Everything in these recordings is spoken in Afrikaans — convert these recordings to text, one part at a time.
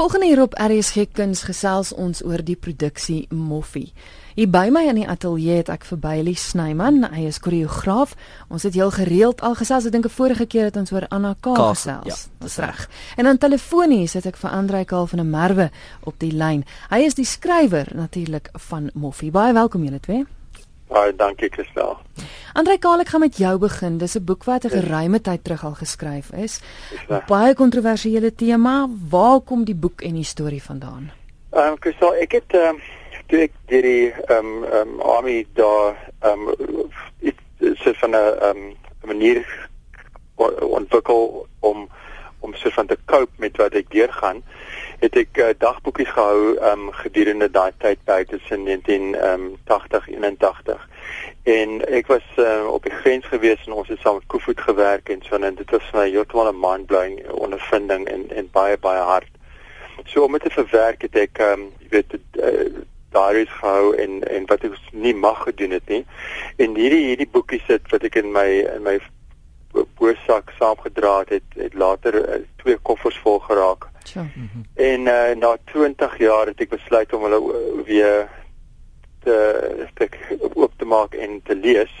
Volgende hier op RSG Kuns gesels ons oor die produksie Moffie. Hier by my in die ateljee het ek vir Bailey Snyman, hy is koreograaf. Ons het heel gereeld al gesels, ek dink 'n vorige keer het ons oor Anna K gesels. Ja, dis reg. En dan telefonies het ek vir Andrei Kaal van der Merwe op die lyn. Hy is die skrywer natuurlik van Moffie. Baie welkom julle twee. Baie dankie Christel. Andrei Kaal, ek gaan met jou begin. Dis 'n boek wat 'n geruime tyd terug al geskryf is. Baie kontroversiële tema. Waar kom die boek en die storie vandaan? Ehm um, Christel, ek het ehm um, toe ek deur die ehm um, ehm um, army daar ehm um, dit is van 'n ehm um, manier ontwikkel om om so van te cope met wat ek deurgaan het ek uh, dagboekies gehou um gedurende daai tyd by tussen 1980 um, 81 en ek was uh, op die grens gewees en ons het saam met Koevoet gewerk en so en dit was vir my heeltemal 'n mind-blowing ondervinding en en baie baie hard. So om dit te verwerk het ek um jy weet uh, diaries gehou en en wat ek nie mag gedoen het nie. En hierdie hierdie boekies sit wat ek in my in my boersak saamgedra het, het, het later uh, twee koffers vol geraak. Ja. En uh, na 20 jaar het ek besluit om hulle uh, weer te stuk op te maak en te lees.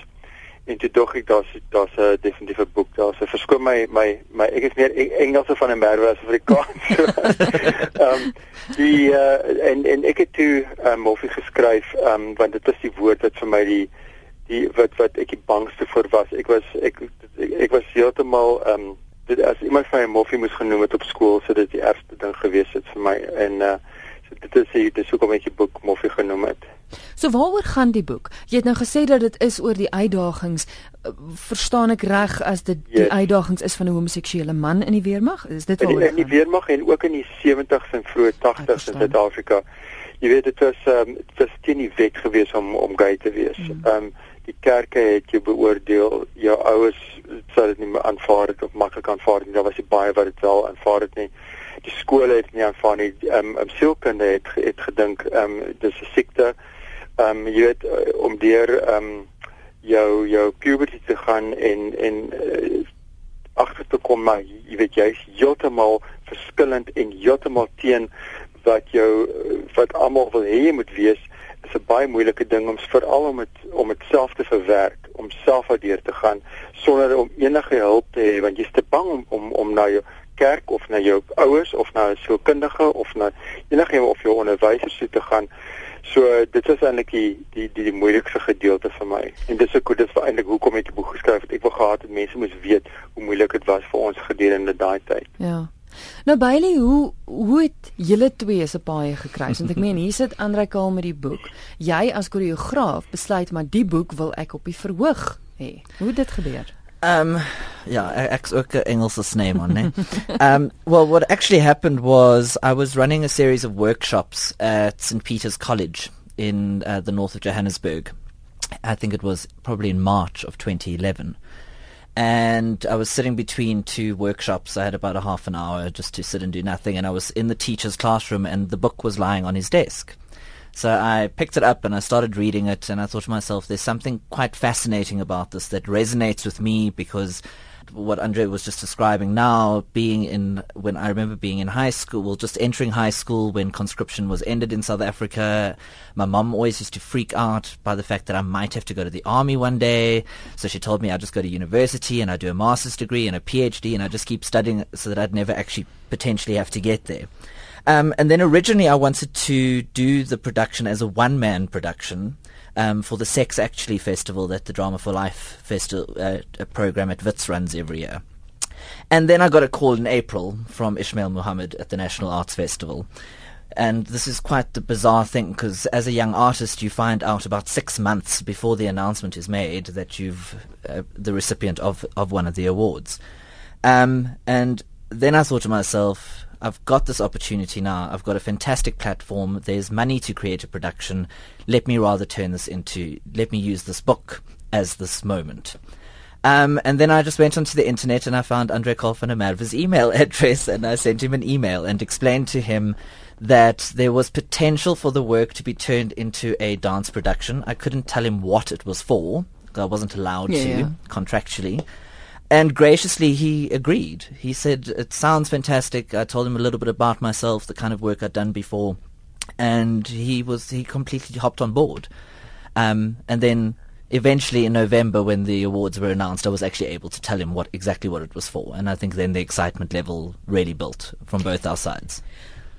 En toe dog ek daar's daar's 'n definitiewe boek, daar's 'n verskoon my my my ek is meer Engelse van 'n merwe as Afrikaans. Ehm um, die uh, en en ek het toe um, moffie geskryf, ehm um, want dit is die woord wat vir my die die wat wat ek die bangste voor was. Ek was ek ek, ek was heeltemal ehm um, dit as iemand vir my moffie moes genoem het op skool, so dit die ergste ding gewees het vir my en uh so dit is dit is hoekom ek die boek moffie genoem het. So waaroor gaan die boek? Jy het nou gesê dat dit is oor die uitdagings. Verstaan ek reg as dit yes. die uitdagings is van 'n homoseksuele man in die weermag? Is dit waaroor? In die, die weermag en ook in die 70s en vroeë 80s in Suid-Afrika. Jy weet dit was ehm um, dit was teen die wet gewees om om gay te wees. Mm. Ehm mm. um, die kerke het jou beoordeel, jou ouers sou dit nie aanvaar het of maklik aanvaar nie. Daar was baie wat dit wel aanvaar het nie. Die skole het nie aanvaar nie. Ehm um, sielkunde het het gedink ehm um, dis 'n siekte. Ehm um, jy weet eh, om deur ehm um, jou jou puberty te gaan en en uh, agter te kom maar jy weet jy's heeltemal verskillend en heeltemal teen wat jou wat almal wil hê jy moet wees is 'n baie moeilike ding om veral om dit om dit self te verwerk, om self deur te gaan sonder om enige hulp te hê want jy's te bang om om, om na jou kerk of na jou ouers of na 'n sielkundige of na enige of jou onderwysers toe te gaan. So dit is eintlik die die die, die moeilikste gedeelte vir my. En dis ek dit is eintlik hoekom ek die boek geskryf het. Ek wou gehad het mense moes weet hoe moeilik dit was vir ons gedurende daai tyd. Ja. Nou Bailey, hoe hoe het julle twee se paai gekruis? Want ek meen hier sit Andre Kaal met die boek. Jy as koreograaf besluit maar die boek wil ek op die verhoog hê. Hoe het dit gebeur? Um yeah, ek's ook 'n Engelse name né? um well what actually happened was I was running a series of workshops at St Peter's College in uh, the north of Johannesburg. I think it was probably in March of 2011 and I was sitting between two workshops. I had about a half an hour just to sit and do nothing, and I was in the teacher's classroom, and the book was lying on his desk. So I picked it up and I started reading it, and I thought to myself, there's something quite fascinating about this that resonates with me because what Andre was just describing now, being in when I remember being in high school, well, just entering high school when conscription was ended in South Africa. My mom always used to freak out by the fact that I might have to go to the army one day. So she told me I'd just go to university and I'd do a master's degree and a PhD and I'd just keep studying so that I'd never actually potentially have to get there. Um, and then originally I wanted to do the production as a one-man production um, for the Sex Actually Festival that the Drama for Life festival uh, program at Wits runs every year. And then I got a call in April from Ishmael Muhammad at the National Arts Festival. And this is quite the bizarre thing because as a young artist, you find out about six months before the announcement is made that you've uh, the recipient of, of one of the awards. Um, and then I thought to myself, I've got this opportunity now. I've got a fantastic platform. There's money to create a production. Let me rather turn this into, let me use this book as this moment. Um, and then I just went onto the internet and I found Andre Kolfanamerva's email address and I sent him an email and explained to him that there was potential for the work to be turned into a dance production. I couldn't tell him what it was for. I wasn't allowed yeah, to yeah. contractually. And graciously he agreed. He said, It sounds fantastic. I told him a little bit about myself, the kind of work I'd done before. And he was, he completely hopped on board. Um, and then eventually in November when the awards were announced, I was actually able to tell him what exactly what it was for. And I think then the excitement level really built from both our sides.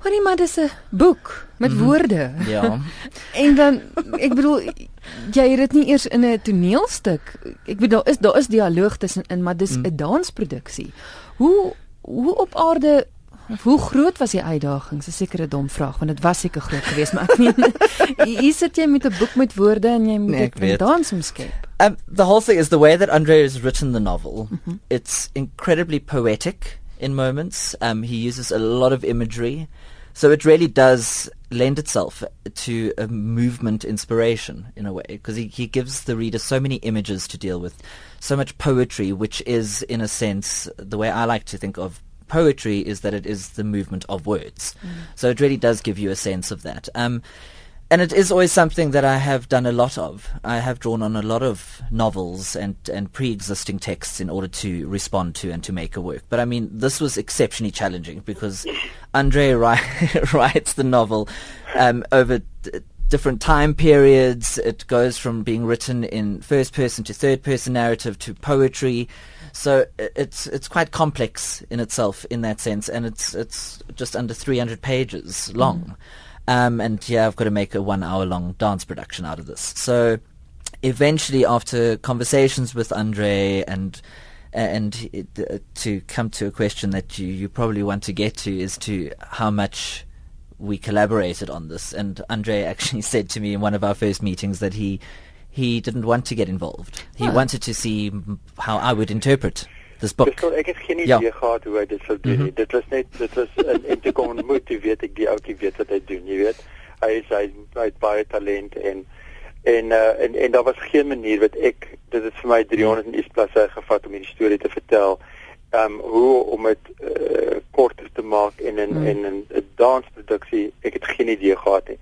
Hoorie maar dis 'n boek met mm woorde. Ja. en dan ek bedoel jy het dit nie eers in 'n toneelstuk. Ek bedoel daar is daar is dialoog tussenin, maar dis 'n mm. dansproduksie. Hoe hoe op aarde hoe groot was die uitdaging? 'n Sekere dom vraag want dit was seker groot geweest, maar ek meen hier sit jy met 'n boek met woorde en jy moet nee, dit in dans omskep. Um the whole thing is the way that Andre has written the novel. Mm -hmm. It's incredibly poetic in moments. Um he uses a lot of imagery. So it really does lend itself to a movement inspiration in a way because he, he gives the reader so many images to deal with, so much poetry, which is, in a sense, the way I like to think of poetry is that it is the movement of words. Mm. So it really does give you a sense of that. Um, and it is always something that I have done a lot of. I have drawn on a lot of novels and, and pre-existing texts in order to respond to and to make a work. But I mean, this was exceptionally challenging because Andre writes the novel um, over d- different time periods. It goes from being written in first person to third person narrative to poetry. So it's it's quite complex in itself in that sense, and it's it's just under 300 pages long. Mm. Um, and yeah, I've got to make a one hour long dance production out of this. So eventually, after conversations with Andre and and uh, to come to a question that you, you probably want to get to is to how much we collaborated on this. And Andre actually said to me in one of our first meetings that he he didn't want to get involved. He wanted to see how I would interpret dis. Ek, ek het geen idee ja. gehad hoe hy dit sou doen nie. Mm -hmm. Dit was net dit was in en te kom moet jy weet ek die ouetjie weet wat hy doen, jy weet. Hy is hy, hy het baie talent en en uh, en en daar was geen manier wat ek dit het vir my 300 mm. isplasse gevat om hierdie storie te vertel. Um, hoe om dit uh, korter te maak en in mm. en 'n dansproduksie, ek het geen idee gehad nie.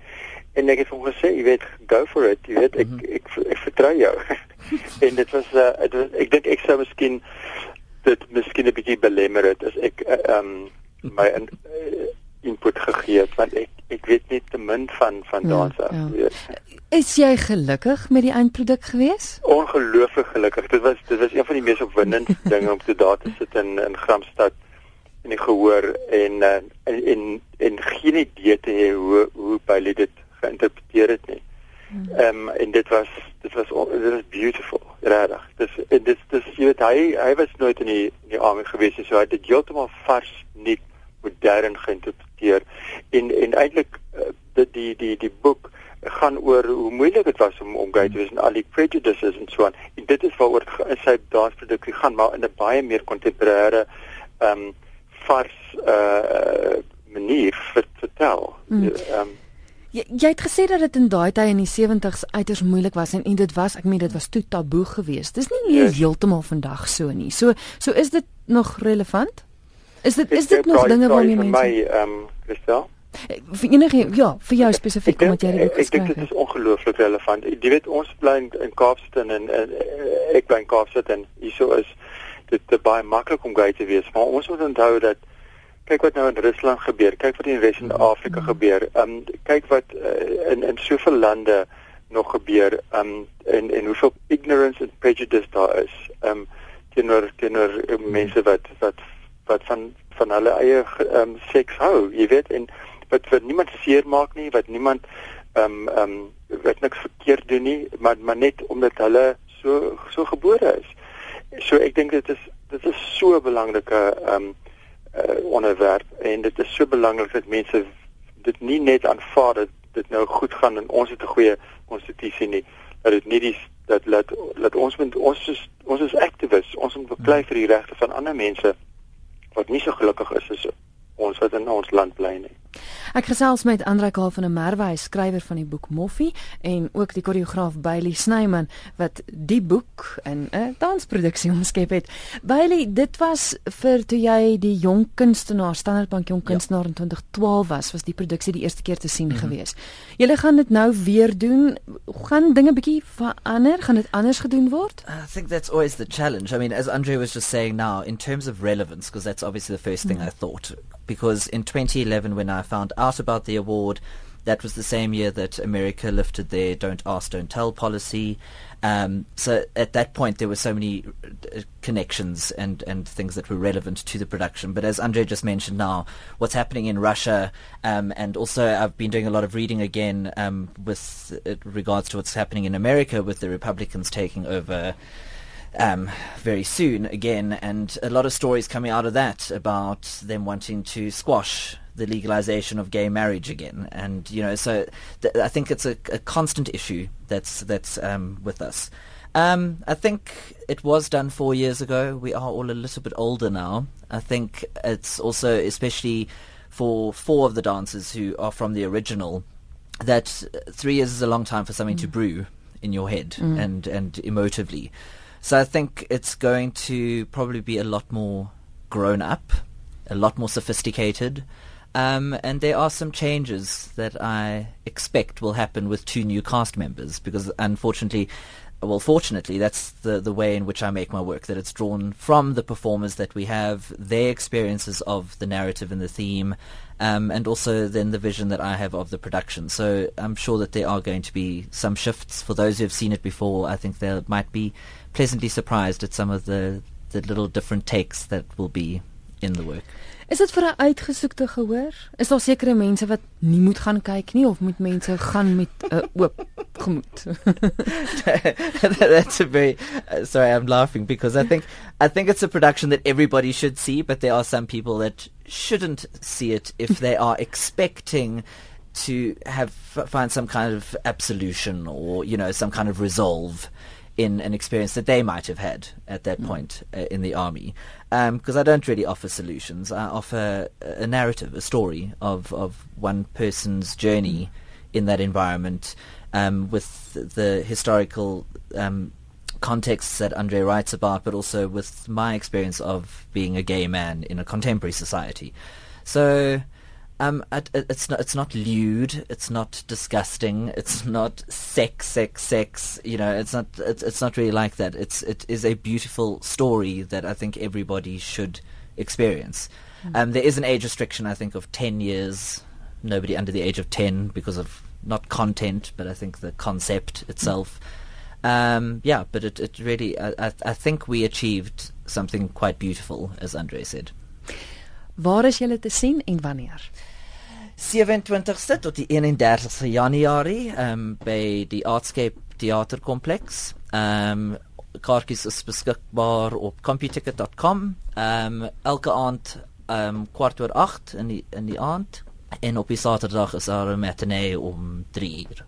En ek het hom gesê, jy weet, go for it, jy weet, ek mm -hmm. ek, ek, ek vertrou jou. en dit was uh, dit was ek dink ek sou miskien dit miskien 'n bietjie belemmer het as ek eh, ehm um, my in, uh, input gegee het want ek ek weet net te min van van ja, dans af. Ja. Is jy gelukkig met die eindproduk gewees? Ongelooflik gelukkig. Dit was dit was een van die mees opwindende dinge om te daar te sit in in Gramstad en ek gehoor en uh, en en en geen idee te hê hoe hoe baie dit geïnterpreteer het nie. Hmm. Ehm um, en dit was dit was dit was beautiful regtig. En dis dis jy weet hy hy was nooit in die in die army gewees. So hy het dit heeltemal vars nuut modern geïnterpreteer. En en eintlik uh, dit die die die boek gaan oor hoe moeilik dit was om om gay te wees en al die prejudices en so aan. En dit is waaroor sy dansproduksie gaan maar in 'n baie meer kontemporêre ehm um, vars uh manier vertel. Mm. Ehm um, Jy, jy het gesê dat dit in daai tye in die 70s uiters moeilik was en, en dit was ek meen dit was toe taboe geweest. Dis nie meer yes. heeltemal vandag so nie. So so is dit nog relevant? Is dit is dit nog dinge waarmee mense my ehm um, Christel? Eh, vir enige ja, vir jou spesifiek omdat jy dit geskryf het. Ek dink dit is ongelooflik relevant. Jy weet ons bly in Kaapstad en, en ek bly in Kaapstad en hieso is dit baie maklik om gay te wees, maar ons moet onthou dat kyk wat nou in Rusland gebeur, kyk wat in die res van mhm. Afrika gebeur. Um kyk wat uh, in in soveel lande nog gebeur. Um en en hoeveel ignorance and prejudice daar is. Um teenoor teenoor uh, mense wat wat wat van van hulle eie um seks hou, jy weet en wat vir niemand seermaak nie, wat niemand um um wat niks verkeerd doen nie, maar maar net omdat hulle so so gebore is. So ek dink dit is dit is so 'n belangrike um uh, onderwerp en dit is so belangrik dat mense dit nie net aanvaar dat dit nou goed gaan en ons het 'n goeie konstitusie nie dat dit nie die dat laat laat ons moet ons is ons is aktivis ons moet beklei vir die regte van ander mense wat nie so gelukkig is as ons wat in ons land bly nie Ek gesels met Andre Kaal van der Merwe, hy skrywer van die boek Moffie en ook die koreograaf Bailey Snyman wat die boek in 'n dansproduksie omskep het. Bailey, dit was vir toe jy die jong kunstenaar Standardbank jong ja. kunstenaar ja. in 2012 was, was die produksie die eerste keer te sien mm -hmm. gewees. Julle gaan dit nou weer doen. Gaan dinge bietjie verander? Gaan dit anders gedoen word? I think that's always the challenge. I mean, as Andre was just saying now, in terms of relevance because that's obviously the first thing mm -hmm. I thought because in 2011 when I found out about the award, that was the same year that America lifted their "Don't Ask, Don't Tell" policy. Um, so at that point, there were so many uh, connections and, and things that were relevant to the production. But as Andre just mentioned now, what's happening in Russia, um, and also I've been doing a lot of reading again um, with uh, regards to what's happening in America with the Republicans taking over um, very soon again, and a lot of stories coming out of that about them wanting to squash the legalization of gay marriage again, and you know, so th- I think it's a, a, constant issue that's that's um, with us. Um, I think it was done four years ago. We are all a little bit older now. I think it's also, especially for four of the dancers who are from the original, that three years is a long time for something mm. to brew in your head mm. and and emotively. So I think it's going to probably be a lot more grown up, a lot more sophisticated. Um, and there are some changes that I expect will happen with two new cast members because unfortunately, well, fortunately, that's the, the way in which I make my work, that it's drawn from the performers that we have, their experiences of the narrative and the theme, um, and also then the vision that I have of the production. So I'm sure that there are going to be some shifts. For those who have seen it before, I think they might be pleasantly surprised at some of the the little different takes that will be in the work. Is dit vir 'n uitgesoekte gehoor? Is daar sekere mense wat nie moet gaan kyk nie of moet mense gaan met 'n uh, oop gemoed? That's a very uh, sorry I'm laughing because I think I think it's a production that everybody should see but there are some people that shouldn't see it if they are expecting to have find some kind of absolution or you know some kind of resolve in an experience that they might have had at that mm. point uh, in the army. Because um, I don't really offer solutions. I offer a narrative, a story of, of one person's journey mm. in that environment um, with the historical um, contexts that Andre writes about, but also with my experience of being a gay man in a contemporary society. So um, it's not. It's not lewd. It's not disgusting. It's not sex, sex, sex. You know, it's not. It's, it's not really like that. It's. It is a beautiful story that I think everybody should experience. Mm. Um, there is an age restriction, I think, of ten years. Nobody under the age of ten because of not content, but I think the concept itself. Um, yeah, but it, it really. I, I, I think we achieved something quite beautiful, as Andre said. Waar is julle te sien en wanneer? 27ste tot die 31ste Januarie um, by die Artscape Theaterkompleks. Ehm um, kaartjies is beskikbaar op computicket.com. Ehm um, elke aand ehm um, kwart oor 8 in die in die aand en op die Saterdag is daar 'n matinee om 3 uur.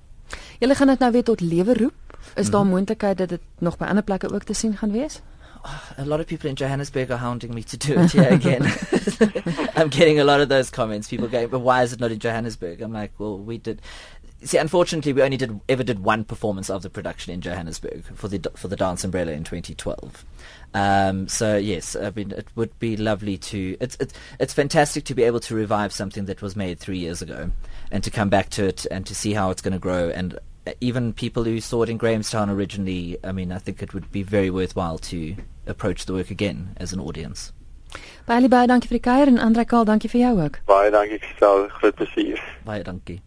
Julle gaan dit nou weer tot lewe roep. Is daar mm -hmm. moontlikheid dat dit nog by ander plekke ook te sien gaan wees? A lot of people in Johannesburg are hounding me to do it here again. I'm getting a lot of those comments. People going, but why is it not in Johannesburg? I'm like, well, we did. See, unfortunately, we only did ever did one performance of the production in Johannesburg for the for the Dance Umbrella in 2012. Um, so yes, I mean, it would be lovely to. It's it's it's fantastic to be able to revive something that was made three years ago, and to come back to it and to see how it's going to grow. And even people who saw it in Grahamstown originally, I mean, I think it would be very worthwhile to approach the work again as an audience. Baie baie dankie vir die kuier en Andre Kaal, dankie vir jou ook. Baie dankie vir jou groot plesier. Baie dankie.